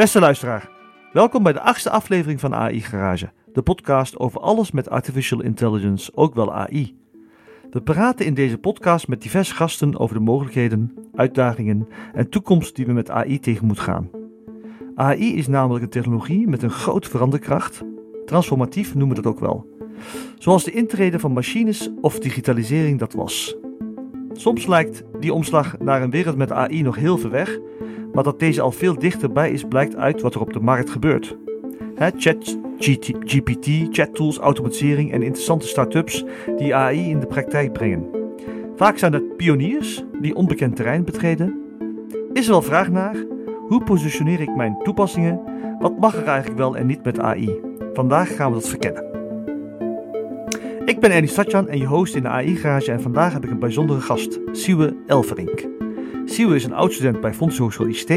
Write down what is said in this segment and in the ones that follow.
Beste luisteraar, welkom bij de achtste aflevering van AI Garage, de podcast over alles met artificial intelligence, ook wel AI. We praten in deze podcast met diverse gasten over de mogelijkheden, uitdagingen en toekomst die we met AI tegemoet gaan. AI is namelijk een technologie met een grote veranderkracht. Transformatief noemen we dat ook wel. Zoals de intrede van machines of digitalisering dat was. Soms lijkt die omslag naar een wereld met AI nog heel ver weg, maar dat deze al veel dichterbij is blijkt uit wat er op de markt gebeurt. Chat, GPT, chattools, automatisering en interessante start-ups die AI in de praktijk brengen. Vaak zijn het pioniers die onbekend terrein betreden. Is er wel vraag naar? Hoe positioneer ik mijn toepassingen? Wat mag er eigenlijk wel en niet met AI? Vandaag gaan we dat verkennen. Ik ben Ernie Satjan en je host in de AI-garage en vandaag heb ik een bijzondere gast, Siwe Elverink. Siwe is een oud-student bij Fonds Hogeschool ICT,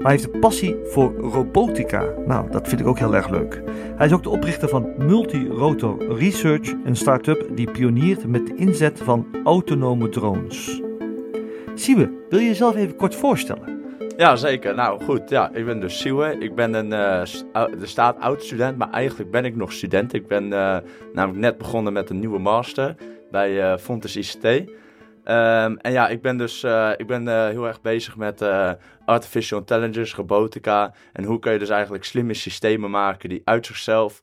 maar heeft een passie voor robotica. Nou, dat vind ik ook heel erg leuk. Hij is ook de oprichter van Multirotor Research, een start-up die pioniert met de inzet van autonome drones. Siwe, wil je jezelf even kort voorstellen? Ja, zeker. Nou goed, ja, ik ben dus Siwe. Ik ben een, er staat oud-student, maar eigenlijk ben ik nog student. Ik ben uh, namelijk net begonnen met een nieuwe master bij uh, Fontes ICT. Um, en ja, ik ben dus ik ben, heel erg bezig met artificial intelligence, robotica. En hoe kun je dus eigenlijk slimme systemen maken die uit zichzelf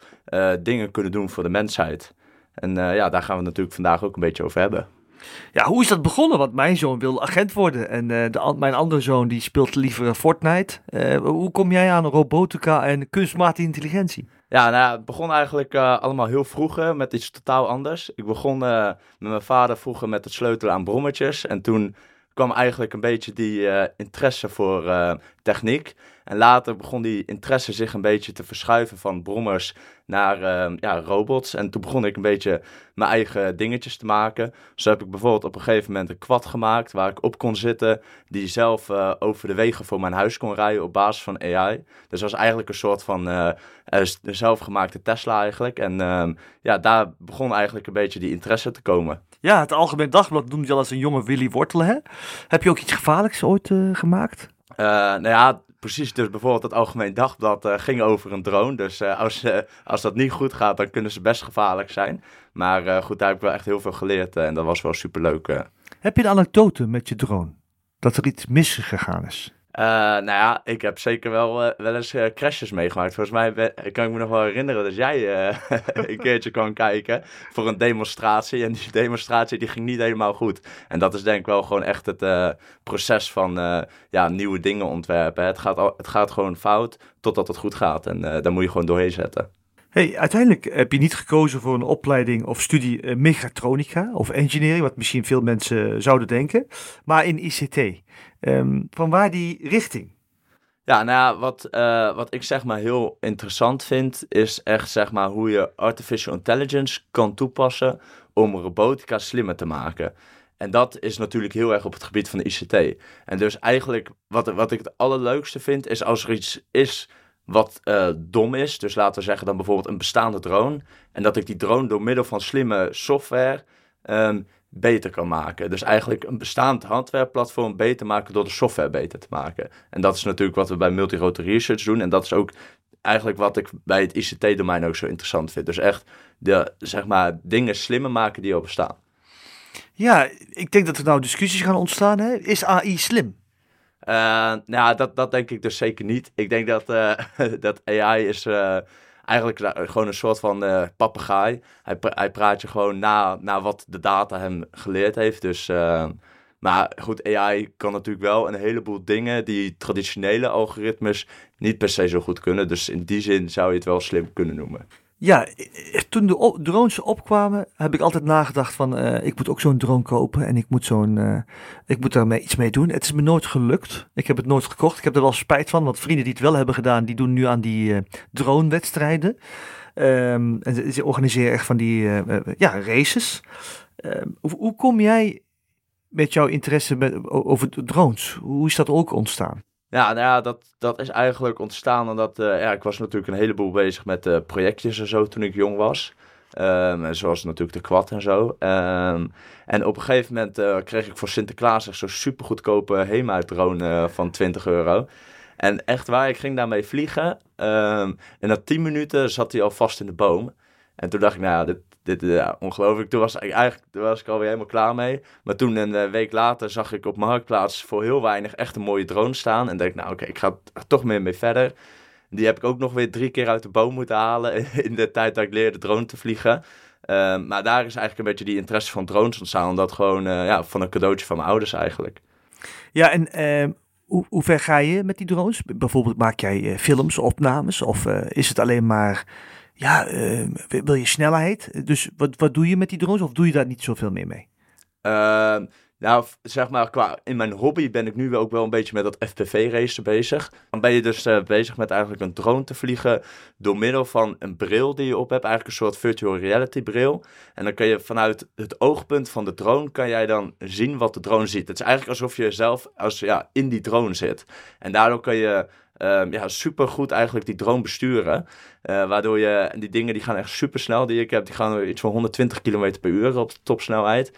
dingen kunnen doen voor de mensheid. En ja, daar gaan we het natuurlijk vandaag ook een beetje over hebben. Ja, hoe is dat begonnen? Want mijn zoon wil agent worden en uh, de, mijn andere zoon die speelt liever Fortnite. Uh, hoe kom jij aan robotica en kunstmatige intelligentie? Ja, nou, het begon eigenlijk allemaal heel vroeg met iets totaal anders. Ik begon met mijn vader vroeger met het sleutelen aan brommetjes. En toen kwam eigenlijk een beetje die interesse voor techniek. En later begon die interesse zich een beetje te verschuiven van brommers naar uh, ja, robots. En toen begon ik een beetje mijn eigen dingetjes te maken. Zo heb ik bijvoorbeeld op een gegeven moment een quad gemaakt waar ik op kon zitten. Die zelf uh, over de wegen voor mijn huis kon rijden op basis van AI. Dus dat was eigenlijk een soort van uh, zelfgemaakte Tesla eigenlijk. En ehm, ja, daar begon eigenlijk een beetje die interesse te komen. Ja, het Algemeen Dagblad noemde je al als een jonge Willy Wortelen. Hè? Heb je ook iets gevaarlijks ooit gemaakt? Nou ja, precies, dus bijvoorbeeld het Algemeen Dagblad uh, ging over een drone. Dus uh, als, als dat niet goed gaat, dan kunnen ze best gevaarlijk zijn. Maar goed, daar heb ik wel echt heel veel geleerd en dat was wel superleuk. Heb je een anekdote met je drone? Dat er iets misgegaan is? Uh, nou ja, ik heb zeker wel, uh, wel eens uh, crashes meegemaakt. Volgens mij kan ik me nog wel herinneren dat jij een keertje kwam kijken voor een demonstratie. En die demonstratie die ging niet helemaal goed. En dat is denk ik wel gewoon echt het proces van ja, nieuwe dingen ontwerpen. Het gaat, het gaat gewoon fout totdat het goed gaat. En daar moet je gewoon doorheen zetten. Hey, uiteindelijk heb je niet gekozen voor een opleiding of studie uh, mechatronica of engineering, wat misschien veel mensen zouden denken, maar in ICT. Um, van waar die richting? Ja, nou ja, wat, uh, wat ik zeg maar heel interessant vind, is echt zeg maar hoe je artificial intelligence kan toepassen om robotica slimmer te maken. En dat is natuurlijk heel erg op het gebied van de ICT. En dus eigenlijk wat, wat ik het allerleukste vind, is als er iets is wat uh, dom is. Dus laten we zeggen dan bijvoorbeeld een bestaande drone. En dat ik die drone door middel van slimme software um, beter kan maken. Dus eigenlijk een bestaand hardwareplatform beter maken door de software beter te maken. En dat is natuurlijk wat we bij Multirotor Research doen. En dat is ook eigenlijk wat ik bij het ICT-domein ook zo interessant vind. Dus echt de, zeg maar, dingen slimmer maken die al bestaan. Ja, ik denk dat er nou discussies gaan ontstaan. Hè? Is AI slim? Uh, nou, dat, dat denk ik dus zeker niet. Ik denk dat, uh, dat AI is uh, eigenlijk gewoon een soort van papegaai. Hij, hij praat je gewoon na, na wat de data hem geleerd heeft. Dus, maar goed, AI kan natuurlijk wel een heleboel dingen die traditionele algoritmes niet per se zo goed kunnen. Dus in die zin zou je het wel slim kunnen noemen. Ja, toen de drones opkwamen, heb ik altijd nagedacht van, uh, ik moet ook zo'n drone kopen en ik moet zo'n, uh, ik moet daarmee iets mee doen. Het is me nooit gelukt. Ik heb het nooit gekocht. Ik heb er wel spijt van, want vrienden die het wel hebben gedaan, die doen nu aan die uh, drone-wedstrijden. Um, en ze organiseren echt van die, ja, races. Um, hoe, hoe, kom jij met jouw interesse met, over drones? Hoe is dat ook ontstaan? Ja, nou ja, dat, dat is eigenlijk ontstaan omdat uh, ja, ik was natuurlijk een heleboel bezig met uh, projectjes en zo toen ik jong was. Um, zoals natuurlijk de kwad en zo. Um, en op een gegeven moment uh, kreeg ik voor Sinterklaas echt zo'n supergoedkope HEMA-drone van 20 euro. En echt waar, ik ging daarmee vliegen. Ehm, en na 10 minuten zat hij al vast in de boom. En toen dacht ik, nou ja, dit ja, ongelooflijk. Toen was ik eigenlijk was ik alweer helemaal klaar mee. Maar toen een eh, week later zag ik op Marktplaats voor heel weinig echt een mooie drone staan. En ik, nou oké, ik ga er toch meer mee verder. Die heb ik ook nog weer drie keer uit de boom moeten halen in de tijd dat ik leerde drone te vliegen. Ehm, maar daar is eigenlijk een beetje die interesse van drones ontstaan. Omdat gewoon uh, ja, van een cadeautje van mijn ouders eigenlijk. Ja, en uh, hoe, hoe, ver ga je met die drones? Bijvoorbeeld maak jij films, opnames? Of eh, is het alleen maar, ja, wil je snelheid? Dus wat, wat doe je met die drones? Of doe je daar niet zoveel meer mee? Ehm, nou, zeg maar, qua, in mijn hobby ben ik nu ook wel een beetje met dat FPV-racen bezig. Dan ben je dus uh, bezig met eigenlijk een drone te vliegen door middel van een bril die je op hebt. Eigenlijk een soort virtual reality bril. En dan kun je vanuit het oogpunt van de drone, kan jij dan zien wat de drone ziet. Het is eigenlijk alsof je zelf als, ja, in die drone zit. En daardoor kun je ja, super goed eigenlijk die drone besturen. Uh, waardoor je, die dingen die gaan echt super snel die ik heb, die gaan iets van 120 km per uur op topsnelheid.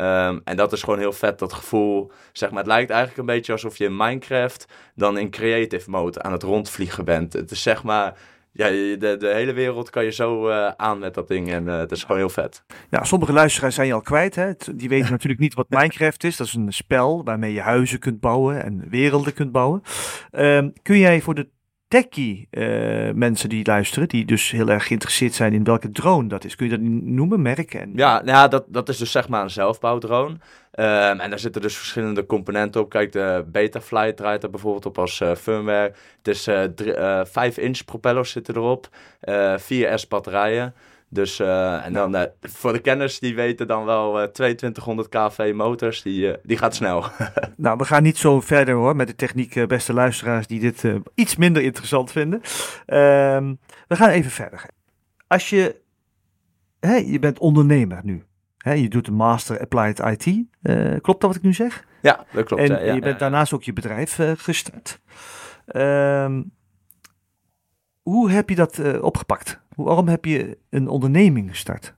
Um, en dat is gewoon heel vet, dat gevoel. Zeg maar, het lijkt eigenlijk een beetje alsof je in Minecraft dan in creative mode aan het rondvliegen bent. Het is zeg maar, ja, de, de hele wereld kan je zo uh, aan met dat ding en uh, het is gewoon heel vet. Ja, sommige luisteraars zijn je al kwijt. Hè? Die weten natuurlijk niet wat Minecraft is. Dat is een spel waarmee je huizen kunt bouwen en werelden kunt bouwen. Um, kun jij voor de techie uh, mensen die luisteren, die dus heel erg geïnteresseerd zijn in welke drone dat is. Kun je dat noemen, merken? En... Ja, nou ja dat, dat is dus zeg maar een zelfbouwdrone. Um, en daar zitten dus verschillende componenten op. Kijk, de Betafly draait er bijvoorbeeld op als uh, firmware. Is uh, 5 inch propellers zitten erop, 4 S batterijen. Dus, uh, en dan uh, voor de kenners die weten dan wel uh, 2200 kV motors, die, die gaat snel. nou, we gaan niet zo verder hoor met de techniek, beste luisteraars die dit iets minder interessant vinden. Ehm, we gaan even verder. Als je, hè, je bent ondernemer nu, hè, je doet een Master Applied IT, klopt dat wat ik nu zeg? Ja, dat klopt. En ja, ja, je bent daarnaast ook je bedrijf gestart. Um, hoe heb je dat opgepakt? Waarom heb je een onderneming gestart?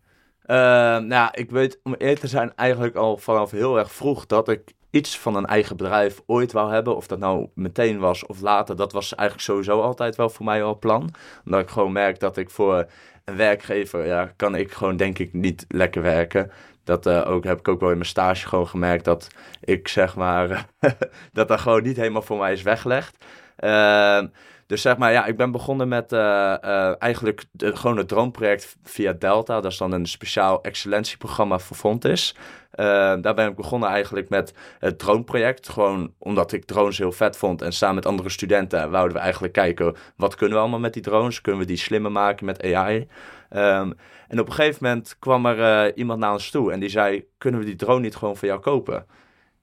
Uh, nou, ik weet om eerlijk te zijn eigenlijk al vanaf heel erg vroeg dat ik iets van een eigen bedrijf ooit wou hebben. Of dat nou meteen was of later, dat was eigenlijk sowieso altijd wel voor mij al plan. Omdat ik gewoon merk dat ik voor een werkgever, ja, kan ik gewoon denk ik niet lekker werken. Dat uh, ook, heb ik ook wel in mijn stage gewoon gemerkt dat ik zeg maar, dat dat gewoon niet helemaal voor mij is weggelegd. Uh, dus zeg maar, ja, ik ben begonnen met uh, uh, eigenlijk gewoon het droomproject via Delta. Dat is dan een speciaal excellentieprogramma voor Fontis. Uh, daar ben ik begonnen eigenlijk met het droomproject. Gewoon omdat ik drones heel vet vond. En samen met andere studenten wouden we eigenlijk kijken... wat kunnen we allemaal met die drones? Kunnen we die slimmer maken met AI? Ehm, en op een gegeven moment kwam er iemand naar ons toe en die zei... kunnen we die drone niet gewoon voor jou kopen?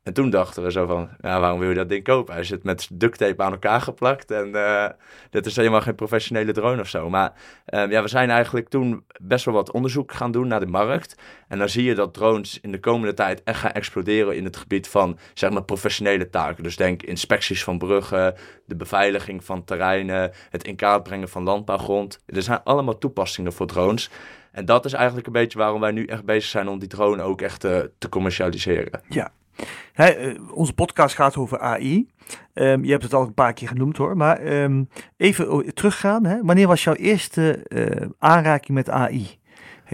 En toen dachten we zo van, ja, waarom wil je dat ding kopen? Hij zit met duct tape aan elkaar geplakt en uh, dit is helemaal geen professionele drone of zo. Maar uh, ja, we zijn eigenlijk toen best wel wat onderzoek gaan doen naar de markt. En dan zie je dat drones in de komende tijd echt gaan exploderen in het gebied van, zeg maar, professionele taken. Dus denk inspecties van bruggen, de beveiliging van terreinen, het in kaart brengen van landbouwgrond. Er zijn allemaal toepassingen voor drones. En dat is eigenlijk een beetje waarom wij nu echt bezig zijn om die drone ook echt uh, te commercialiseren. Ja, He, onze podcast gaat over AI. Um, je hebt het al een paar keer genoemd hoor. Maar um, even teruggaan. Hè. Wanneer was jouw eerste uh, aanraking met AI?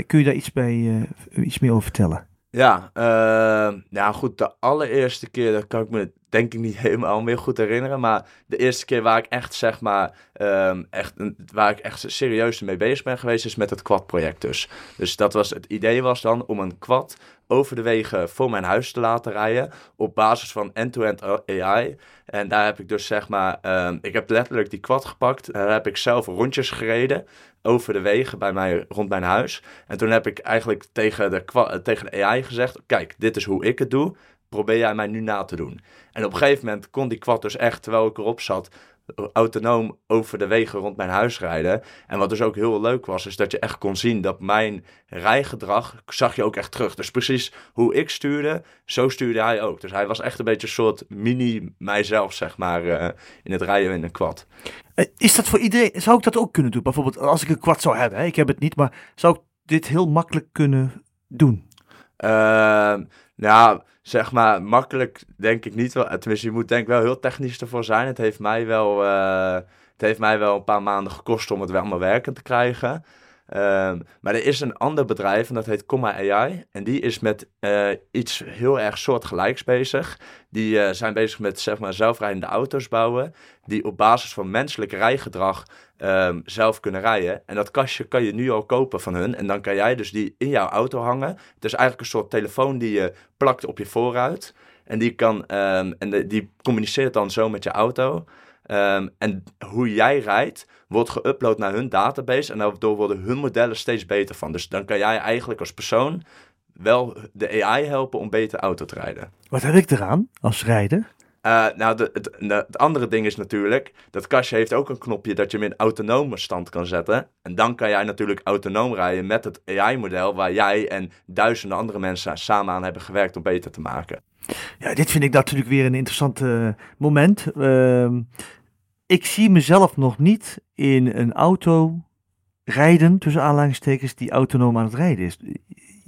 Kun je daar iets, bij, uh, iets meer over vertellen? Ja, uh, nou goed, de allereerste keer, dat kan ik me denk ik niet helemaal meer goed herinneren. Maar de eerste keer waar ik echt, zeg maar, um, echt, waar ik echt serieus mee bezig ben geweest, is met het quad-project dus. Dus dat was, het idee was dan om een quad over de wegen voor mijn huis te laten rijden op basis van end-to-end AI. En daar heb ik dus zeg maar, um, ik heb letterlijk die quad gepakt. Daar heb ik zelf rondjes gereden over de wegen bij mij rond mijn huis. En toen heb ik eigenlijk tegen de, tegen de AI gezegd: Kijk, dit is hoe ik het doe. Probeer jij mij nu na te doen. En op een gegeven moment kon die quad dus echt, terwijl ik erop zat, autonoom over de wegen rond mijn huis rijden. En wat dus ook heel leuk was, is dat je echt kon zien dat mijn rijgedrag zag je ook echt terug. Dus precies hoe ik stuurde, zo stuurde hij ook. Dus hij was echt een beetje een soort mini mijzelf, zeg maar, uh, in het rijden in een quad. Uh, is dat voor iedereen, zou ik dat ook kunnen doen? Bijvoorbeeld als ik een quad zou hebben, hè? ik heb het niet, maar zou ik dit heel makkelijk kunnen doen? Ehm, nou, zeg maar, makkelijk denk ik niet wel. Tenminste, je moet denk ik wel heel technisch ervoor zijn. Het heeft mij wel, eh, het heeft mij wel een paar maanden gekost om het wel maar werken te krijgen. Ehm, maar er is een ander bedrijf en dat heet Comma AI. En die is met eh, iets heel erg soortgelijks bezig. Die eh, zijn bezig met zeg maar, zelfrijdende auto's bouwen. Die op basis van menselijk rijgedrag um, zelf kunnen rijden. En dat kastje kan je nu al kopen van hun. En dan kan jij dus die in jouw auto hangen. Het is eigenlijk een soort telefoon die je plakt op je voorruit. En die, kan, um, en die communiceert dan zo met je auto. Um, en hoe jij rijdt, wordt geüpload naar hun database. En daardoor worden hun modellen steeds beter van. Dus dan kan jij eigenlijk als persoon wel de AI helpen om beter auto te rijden. Wat heb ik eraan als rijder? Uh, nou, de, het, het, andere ding is natuurlijk, dat kastje heeft ook een knopje dat je hem in autonome stand kan zetten. En dan kan jij natuurlijk autonoom rijden met het AI-model waar jij en duizenden andere mensen samen aan hebben gewerkt om beter te maken. Ja, dit vind ik natuurlijk weer een interessant uh, moment. Uh, ik zie mezelf nog niet in een auto rijden, tussen aanleidingstekens, die autonoom aan het rijden is.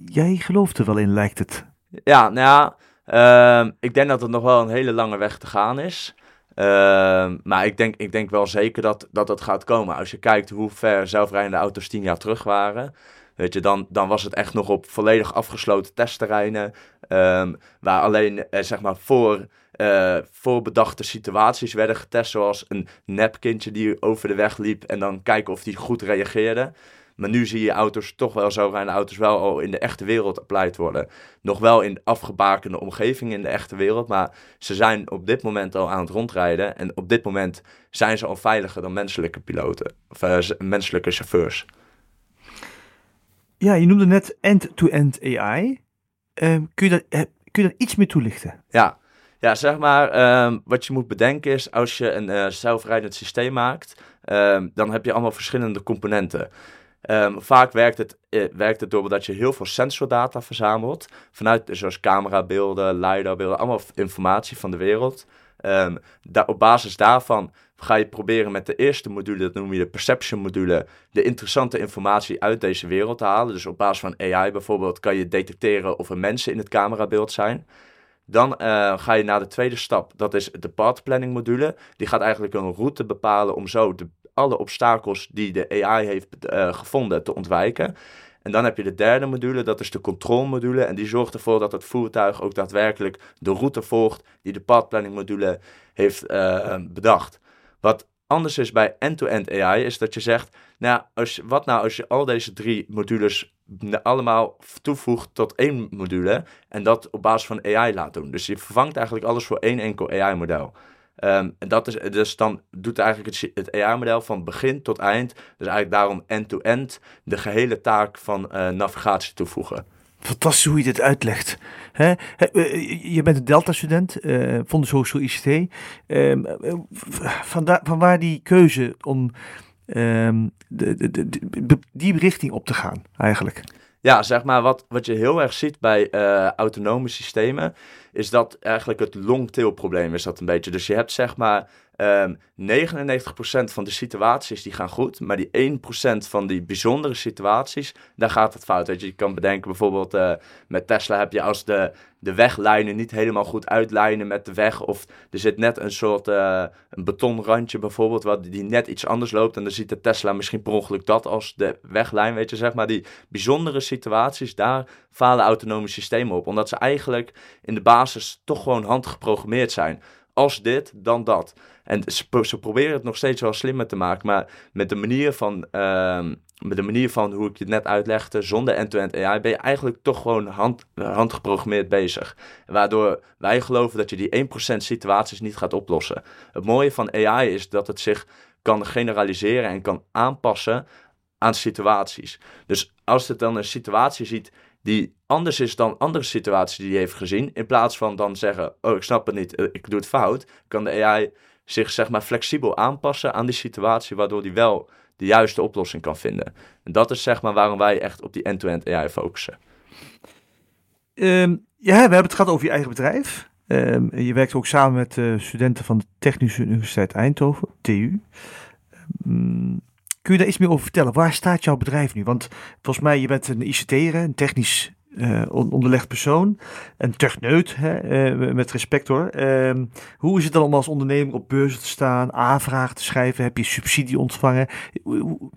Jij gelooft er wel in, lijkt het. Ja, nou ja, uh, ik denk dat het nog wel een hele lange weg te gaan is. Uh, maar ik denk, ik denk wel zeker dat, dat gaat komen. Als je kijkt hoe ver zelfrijdende auto's tien jaar terug waren. Weet je, dan, dan was het echt nog op volledig afgesloten testterreinen. Um, waar alleen eh, zeg maar voor uh, voorbedachte situaties werden getest. Zoals een nepkindje die over de weg liep en dan kijken of die goed reageerde. Maar nu zie je auto's toch wel zo rijden auto's wel al in de echte wereld applied worden. Nog wel in afgebakende omgeving in de echte wereld, maar ze zijn op dit moment al aan het rondrijden. En op dit moment zijn ze al veiliger dan menselijke piloten, of uh, menselijke chauffeurs. Ja, je noemde net end-to-end AI. Uh, kun, je dat, uh, kun je daar iets meer toelichten? Ja, ja, zeg maar, um, wat je moet bedenken is, als je een uh, zelfrijdend systeem maakt, um, dan heb je allemaal verschillende componenten. Um, vaak werkt het, uh, werkt het doordat je heel veel sensordata verzamelt, vanuit zoals camerabeelden, LiDAR-beelden, allemaal informatie van de wereld. Op basis daarvan ga je proberen met de eerste module, dat noem je de perception module, de interessante informatie uit deze wereld te halen. Dus op basis van AI bijvoorbeeld kan je detecteren of er mensen in het camerabeeld zijn. Dan uh, ga je naar de tweede stap, dat is de path planning module. Die gaat eigenlijk een route bepalen om zo de, alle obstakels die de AI heeft uh, gevonden te ontwijken. En dan heb je de derde module, dat is de controlmodule. En die zorgt ervoor dat het voertuig ook daadwerkelijk de route volgt die de path planning module heeft uh, bedacht. Wat anders is bij end-to-end AI, is dat je zegt, nou, als, wat nou als je al deze drie modules allemaal toevoegt tot één module en dat op basis van AI laat doen. Dus je vervangt eigenlijk alles voor één enkel AI-model. Um, en dat is, dus dan doet eigenlijk het, AI-model van begin tot eind, dus eigenlijk daarom end-to-end, de gehele taak van uh, navigatie toevoegen. Fantastisch hoe je dit uitlegt. Hè? Je bent een Delta-student, uh, van de Hogeschool ICT. Uh, vandaar, vanwaar die keuze om de, die richting op te gaan, eigenlijk? Ja, zeg maar, wat, wat je heel erg ziet bij uh, autonome systemen, is dat eigenlijk het long-tail probleem is dat een beetje. Dus je hebt zeg maar Um, ehm, 99% van de situaties die gaan goed, maar die 1% van die bijzondere situaties, daar gaat het fout. Weet je, je kan bedenken bijvoorbeeld uh, met Tesla heb je als de, de weglijnen niet helemaal goed uitlijnen met de weg, of er zit net een soort uh, een betonrandje bijvoorbeeld, wat die net iets anders loopt en dan ziet de Tesla misschien per ongeluk dat als de weglijn, weet je, zeg maar die bijzondere situaties, daar falen autonome systemen op, omdat ze eigenlijk in de basis toch gewoon handgeprogrammeerd zijn als dit, dan dat. En ze, proberen het nog steeds wel slimmer te maken, maar met de manier van, uh, met de manier van hoe ik je het net uitlegde, zonder end-to-end AI, ben je eigenlijk toch gewoon hand, handgeprogrammeerd bezig. Waardoor wij geloven dat je die 1% situaties niet gaat oplossen. Het mooie van AI is dat het zich kan generaliseren en kan aanpassen aan situaties. Dus als het dan een situatie ziet die anders is dan andere situaties die hij heeft gezien. In plaats van dan zeggen, oh ik snap het niet, eh, ik doe het fout. Kan de AI zich zeg maar flexibel aanpassen aan die situatie, waardoor hij wel de juiste oplossing kan vinden. En dat is zeg maar waarom wij echt op die end-to-end AI focussen. Um, ja, we hebben het gehad over je eigen bedrijf. Um, je werkt ook samen met uh, studenten van de Technische Universiteit Eindhoven, TU. Um, Kun je daar iets meer over vertellen? Waar staat jouw bedrijf nu? Want volgens mij, je bent een ICT'er, een technisch uh, onderlegd persoon. Een techneut, hè, uh, met respect hoor. Uh, hoe is het dan om als ondernemer op beurzen te staan, aanvragen te schrijven? Heb je subsidie ontvangen?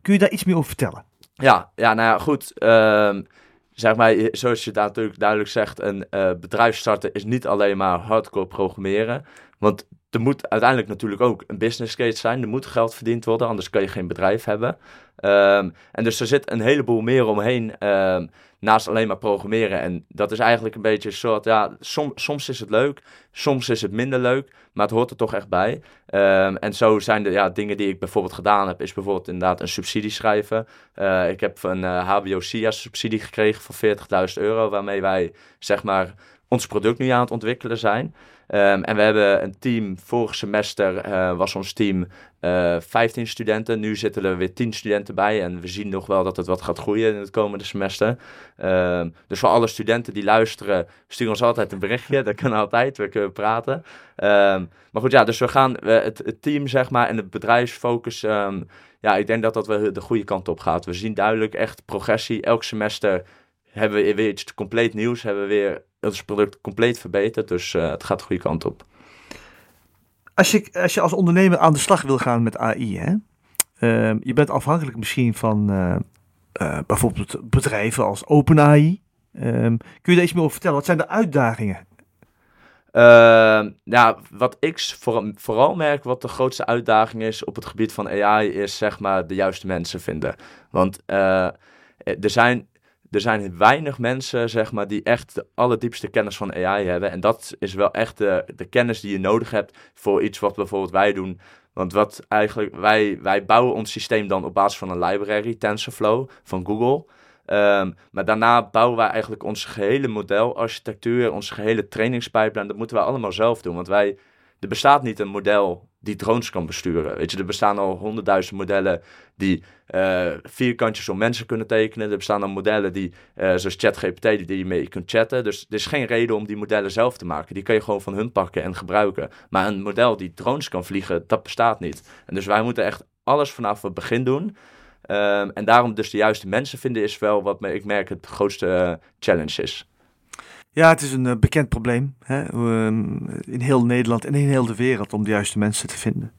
Kun je daar iets meer over vertellen? Ja, ja nou ja, goed. Ehm, zeg maar, zoals je daar natuurlijk duidelijk zegt, een uh, bedrijf starten is niet alleen maar hardcore programmeren. Want er moet uiteindelijk natuurlijk ook een business case zijn. Er moet geld verdiend worden, anders kan je geen bedrijf hebben. Um, en dus er zit een heleboel meer omheen um, naast alleen maar programmeren. En dat is eigenlijk een beetje een soort, ja, som, soms is het leuk, soms is het minder leuk, maar het hoort er toch echt bij. Um, en zo zijn de ja, dingen die ik bijvoorbeeld gedaan heb, is bijvoorbeeld inderdaad een subsidie schrijven. Uh, ik heb een HBO-SIA-subsidie gekregen van 40.000 euro, waarmee wij, zeg maar, ons product nu aan het ontwikkelen zijn. Um, en we hebben een team, vorig semester uh, was ons team uh, eh, 15 studenten. Nu zitten er weer 10 studenten bij en we zien nog wel dat het wat gaat groeien in het komende semester. Um, dus voor alle studenten die luisteren, stuur ons altijd een berichtje. Dat kan altijd, we kunnen praten. Um, maar goed, ja, dus we gaan uh, het, het, team zeg maar en het bedrijfsfocus... ja, ik denk dat dat we de goede kant op gaat. We zien duidelijk echt progressie. Elk semester hebben we weer iets compleet nieuws. Hebben we weer ons product compleet verbeterd. Dus uh, het gaat de goede kant op. Als je, als je als ondernemer aan de slag wil gaan met AI, hè? Uh, je bent afhankelijk misschien van uh, uh, bijvoorbeeld bedrijven als OpenAI. Um, kun je daar iets meer over vertellen? Wat zijn de uitdagingen? Uh, ja, wat ik voor, vooral merk, wat de grootste uitdaging is op het gebied van AI, is zeg maar de juiste mensen vinden. Want er zijn er zijn weinig mensen, zeg maar, die echt de allerdiepste kennis van AI hebben. En dat is wel echt de, de kennis die je nodig hebt voor iets wat bijvoorbeeld wij doen. Want wat eigenlijk, wij, wij bouwen ons systeem dan op basis van een library, TensorFlow, van Google. Um, maar daarna bouwen wij eigenlijk onze gehele modelarchitectuur, onze gehele trainingspipeline. Dat moeten wij allemaal zelf doen. Want wij, er bestaat niet een model die drones kan besturen. Weet je, er bestaan al honderdduizend modellen die uh, vierkantjes om mensen kunnen tekenen. Er bestaan al modellen die, uh, zoals ChatGPT, die, die je mee kunt chatten. Dus er is geen reden om die modellen zelf te maken. Die kun je gewoon van hun pakken en gebruiken. Maar een model die drones kan vliegen, dat bestaat niet. En dus wij moeten echt alles vanaf het begin doen. Um, en daarom dus de juiste mensen vinden is wel wat ik merk het grootste uh, challenge is. Ja, het is een uh, bekend probleem hè? Um, in heel Nederland en in heel de wereld om de juiste mensen te vinden.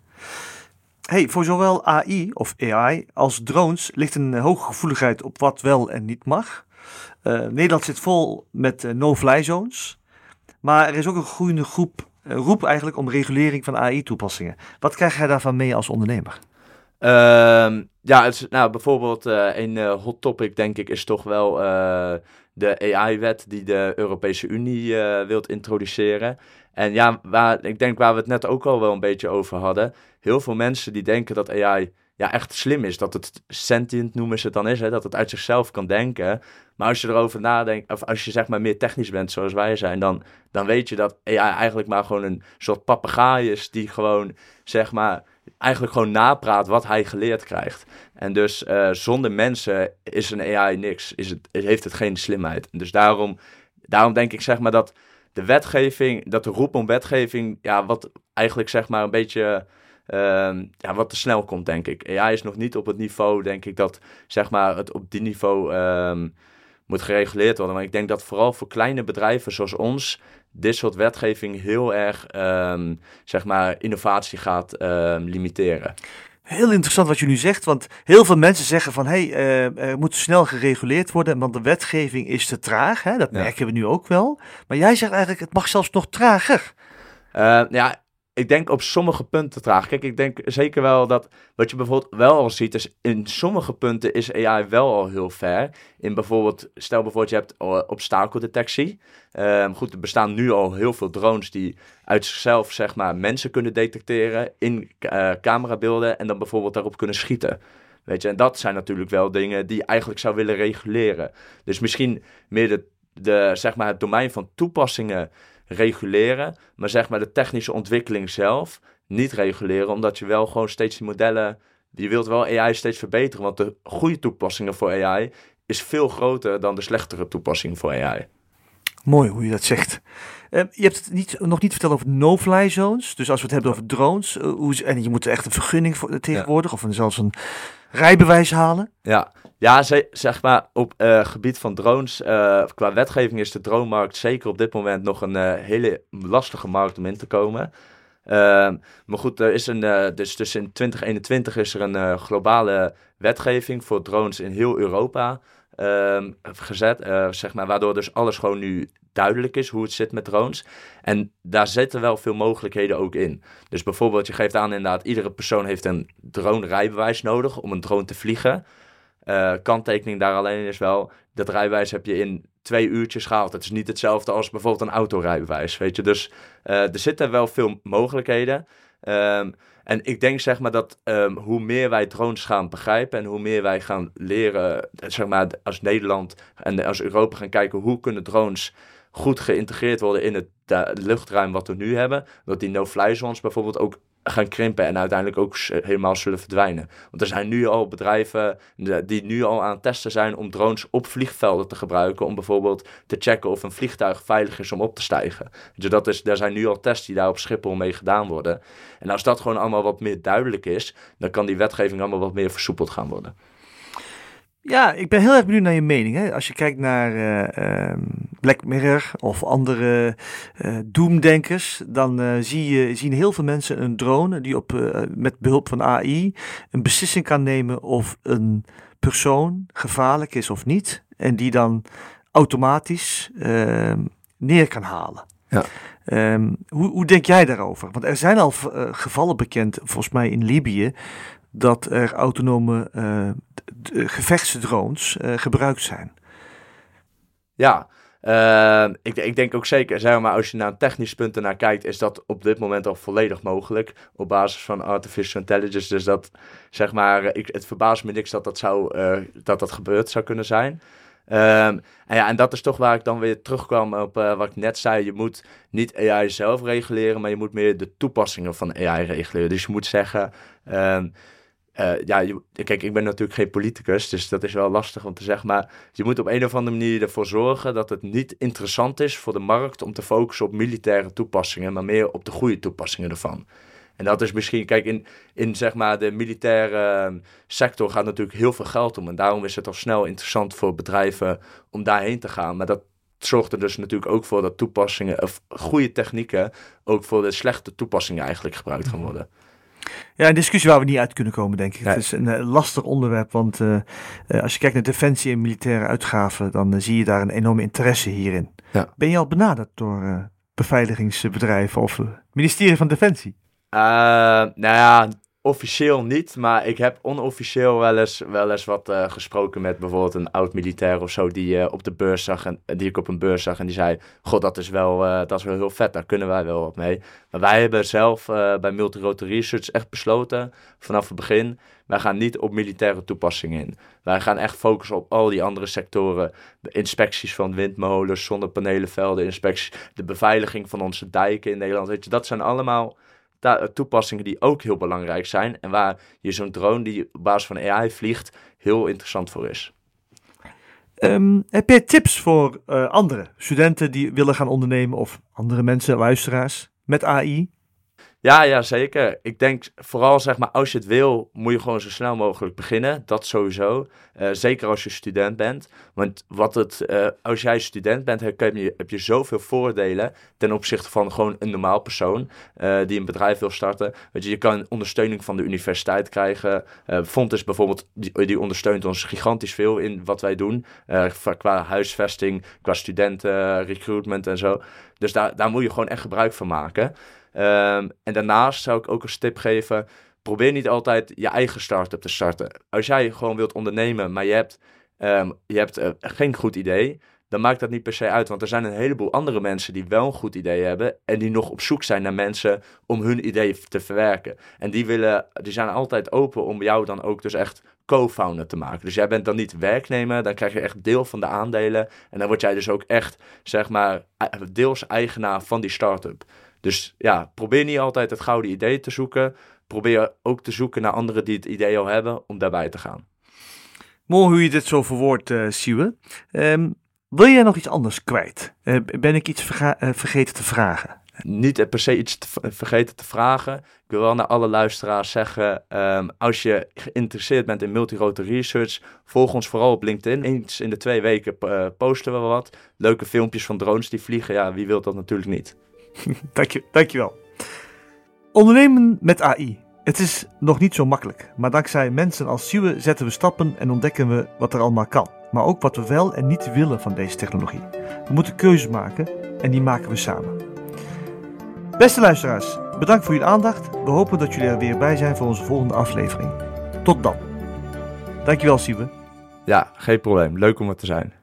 Hey, voor zowel AI of AI als drones ligt een hoge gevoeligheid op wat wel en niet mag. Uh, Nederland zit vol met no-fly zones. Maar er is ook een groeiende groep, roep eigenlijk om regulering van AI-toepassingen. Wat krijg jij daarvan mee als ondernemer? Uh, ja, het is, nou, bijvoorbeeld een hot topic denk ik is toch wel de AI-wet die de Europese Unie uh, wilt introduceren. En ja, waar, ik denk waar we het net ook al wel een beetje over hadden. Heel veel mensen die denken dat AI ja, echt slim is. Dat het sentient noemen ze het dan is. Hè? Dat het uit zichzelf kan denken. Maar als je erover nadenkt, of als je zeg maar meer technisch bent zoals wij zijn, dan, dan weet je dat AI eigenlijk maar gewoon een soort papegaai is die gewoon zeg maar eigenlijk gewoon napraat wat hij geleerd krijgt. En dus uh, zonder mensen is een AI niks, is het, heeft het geen slimheid. Dus daarom, daarom denk ik zeg maar dat de wetgeving, dat de roep om wetgeving, ja, wat eigenlijk zeg maar een beetje, uh, ja, wat te snel komt, denk ik. AI is nog niet op het niveau, denk ik, dat zeg maar het op die niveau um, moet gereguleerd worden. Maar ik denk dat vooral voor kleine bedrijven zoals ons, dit soort wetgeving heel erg, um, zeg maar, innovatie gaat um, limiteren. Heel interessant wat je nu zegt, want heel veel mensen zeggen van hé, hey, uh, er moet snel gereguleerd worden, want de wetgeving is te traag. Hè? Dat merken we nu ook wel. Maar jij zegt eigenlijk, het mag zelfs nog trager. Uh, ja, ik denk op sommige punten traag. Kijk, ik denk zeker wel dat wat je bijvoorbeeld wel al ziet, is in sommige punten is AI wel al heel ver. In bijvoorbeeld, stel bijvoorbeeld je hebt uh, obstakeldetectie. Um, goed, er bestaan nu al heel veel drones die uit zichzelf, zeg maar, mensen kunnen detecteren in uh, camerabeelden en dan bijvoorbeeld daarop kunnen schieten. Weet je, en dat zijn natuurlijk wel dingen die je eigenlijk zou willen reguleren. Dus misschien meer de, de, zeg maar, het domein van toepassingen reguleren, maar zeg maar de technische ontwikkeling zelf niet reguleren, omdat je wel gewoon steeds die modellen, je wilt wel AI steeds verbeteren, want de goede toepassingen voor AI is veel groter dan de slechtere toepassingen voor AI. Mooi hoe je dat zegt. Uh, je hebt het niet, nog niet verteld over no-fly zones. Dus als we het hebben over drones, uh, hoe, en je moet echt een vergunning voor, tegenwoordig, ja. of een, zelfs een rijbewijs halen. Ja, ja zeg maar op uh, gebied van drones, qua wetgeving is de dronemarkt zeker op dit moment nog een hele lastige markt om in te komen. Ehm, maar goed, er is een, dus, dus in 2021 is er een globale wetgeving voor drones in heel Europa uh, gezet. Uh, zeg maar, waardoor dus alles gewoon nu duidelijk is hoe het zit met drones. En daar zitten wel veel mogelijkheden ook in. Dus bijvoorbeeld, je geeft aan inderdaad, iedere persoon heeft een drone-rijbewijs nodig om een drone te vliegen. Uh, kanttekening daar alleen is wel, dat rijbewijs heb je in twee uurtjes gehaald. Het is niet hetzelfde als bijvoorbeeld een autorijbewijs, weet je. Dus uh, er zitten wel veel mogelijkheden. Um, en ik denk zeg maar dat um, hoe meer wij drones gaan begrijpen en hoe meer wij gaan leren, zeg maar als Nederland en als Europa gaan kijken hoe kunnen drones goed geïntegreerd worden in het luchtruim wat we nu hebben. Dat die no-fly zones bijvoorbeeld ook gaan krimpen en uiteindelijk ook helemaal zullen verdwijnen. Want er zijn nu al bedrijven die nu al aan het testen zijn om drones op vliegvelden te gebruiken. Om bijvoorbeeld te checken of een vliegtuig veilig is om op te stijgen. Dus dat is, er zijn nu al tests die daar op Schiphol mee gedaan worden. En als dat gewoon allemaal wat meer duidelijk is, dan kan die wetgeving allemaal wat meer versoepeld gaan worden. Ja, ik ben heel erg benieuwd naar je mening. Hè? Als je kijkt naar uh, Black Mirror of andere uh, doemdenkers, dan uh, zie je, zien heel veel mensen een drone die op, met behulp van AI een beslissing kan nemen of een persoon gevaarlijk is of niet. En die dan automatisch ehm, neer kan halen. Ja. Um, hoe, hoe, denk jij daarover? Want er zijn al gevallen bekend, volgens mij in Libië, dat er autonome uh, gevechtsdrones uh, gebruikt zijn. Ja, uh, ik, ik, denk ook zeker, zeg maar, als je naar technische punten naar kijkt, is dat op dit moment al volledig mogelijk op basis van artificial intelligence. Dus dat, zeg maar, ik, het verbaast me niks dat dat, zou, dat dat gebeurd zou kunnen zijn. Um, en, ja, en dat is toch waar ik dan weer terugkwam op wat ik net zei. Je moet niet AI zelf reguleren, maar je moet meer de toepassingen van AI reguleren. Dus je moet zeggen, um, uh, ja, je, kijk, ik ben natuurlijk geen politicus, dus dat is wel lastig om te zeggen. Maar je moet op een of andere manier ervoor zorgen dat het niet interessant is voor de markt om te focussen op militaire toepassingen, maar meer op de goede toepassingen ervan. En dat is misschien, kijk, in, in zeg maar de militaire uh, sector gaat natuurlijk heel veel geld om. En daarom is het al snel interessant voor bedrijven om daarheen te gaan. Maar dat zorgt er dus natuurlijk ook voor dat toepassingen, of goede technieken, ook voor de slechte toepassingen eigenlijk gebruikt gaan worden. Ja, een discussie waar we niet uit kunnen komen, denk ik. Het is een uh, lastig onderwerp, want uh, uh, als je kijkt naar defensie en militaire uitgaven, dan zie je daar een enorme interesse hierin. Ja. Ben je al benaderd door beveiligingsbedrijven of het ministerie van Defensie? nou ja, officieel niet, maar ik heb onofficieel wel eens, wel eens wat uh, gesproken met bijvoorbeeld een oud-militair of zo die uh, op de beurs zag en die ik op een beurs zag en die zei, god dat is wel, dat is wel heel vet, daar kunnen wij wel wat mee. Maar wij hebben zelf bij Multirotor Research echt besloten vanaf het begin, wij gaan niet op militaire toepassingen in. Wij gaan echt focussen op al die andere sectoren, de inspecties van windmolens, zonnepanelenvelden, inspecties, de beveiliging van onze dijken in Nederland, weet je, dat zijn allemaal toepassingen die ook heel belangrijk zijn. En waar je zo'n drone die op basis van AI vliegt, heel interessant voor is. Um, heb jij tips voor uh, andere studenten die willen gaan ondernemen of andere mensen, luisteraars, met AI? Ja, ja, zeker. Ik denk vooral, zeg maar, als je het wil, moet je gewoon zo snel mogelijk beginnen. Dat sowieso. Uh, zeker als je student bent. Want wat het, uh, als jij student bent, heb je, heb je zoveel voordelen ten opzichte van gewoon een normaal persoon uh, die een bedrijf wil starten. Weet je, je kan ondersteuning van de universiteit krijgen. Fontes bijvoorbeeld, die, die, ondersteunt ons gigantisch veel in wat wij doen. qua huisvesting, qua studenten, recruitment en zo. Dus daar, daar moet je gewoon echt gebruik van maken. Um, en daarnaast zou ik ook een tip geven: probeer niet altijd je eigen start-up te starten. Als jij gewoon wilt ondernemen, maar je hebt, um, je hebt uh, geen goed idee, dan maakt dat niet per se uit. Want er zijn een heleboel andere mensen die wel een goed idee hebben en die nog op zoek zijn naar mensen om hun idee te verwerken. En die, willen, die zijn altijd open om jou dan ook dus echt co-founder te maken. Dus jij bent dan niet werknemer, dan krijg je echt deel van de aandelen. En dan word jij dus ook echt, zeg maar, deels eigenaar van die start-up. Dus ja, probeer niet altijd het gouden idee te zoeken. Probeer ook te zoeken naar anderen die het idee al hebben om daarbij te gaan. Mooi hoe je dit zo verwoordt, uh, Siwe. Um, Wil jij nog iets anders kwijt? Uh, ben ik iets verga- uh, vergeten te vragen? Niet per se iets te vergeten te vragen. Ik wil wel naar alle luisteraars zeggen: um, als je geïnteresseerd bent in multirotor research, volg ons vooral op LinkedIn. Eens in de twee weken uh, posten we wat. Leuke filmpjes van drones die vliegen. Ja, wie wil dat natuurlijk niet? Dank je, dankjewel. Ondernemen met AI. Het is nog niet zo makkelijk, maar dankzij mensen als Siwe zetten we stappen en ontdekken we wat er allemaal kan. Maar ook wat we wel en niet willen van deze technologie. We moeten keuzes maken en die maken we samen. Beste luisteraars, bedankt voor jullie aandacht. We hopen dat jullie er weer bij zijn voor onze volgende aflevering. Tot dan. Dankjewel, Siebe. Ja, geen probleem. Leuk om er te zijn.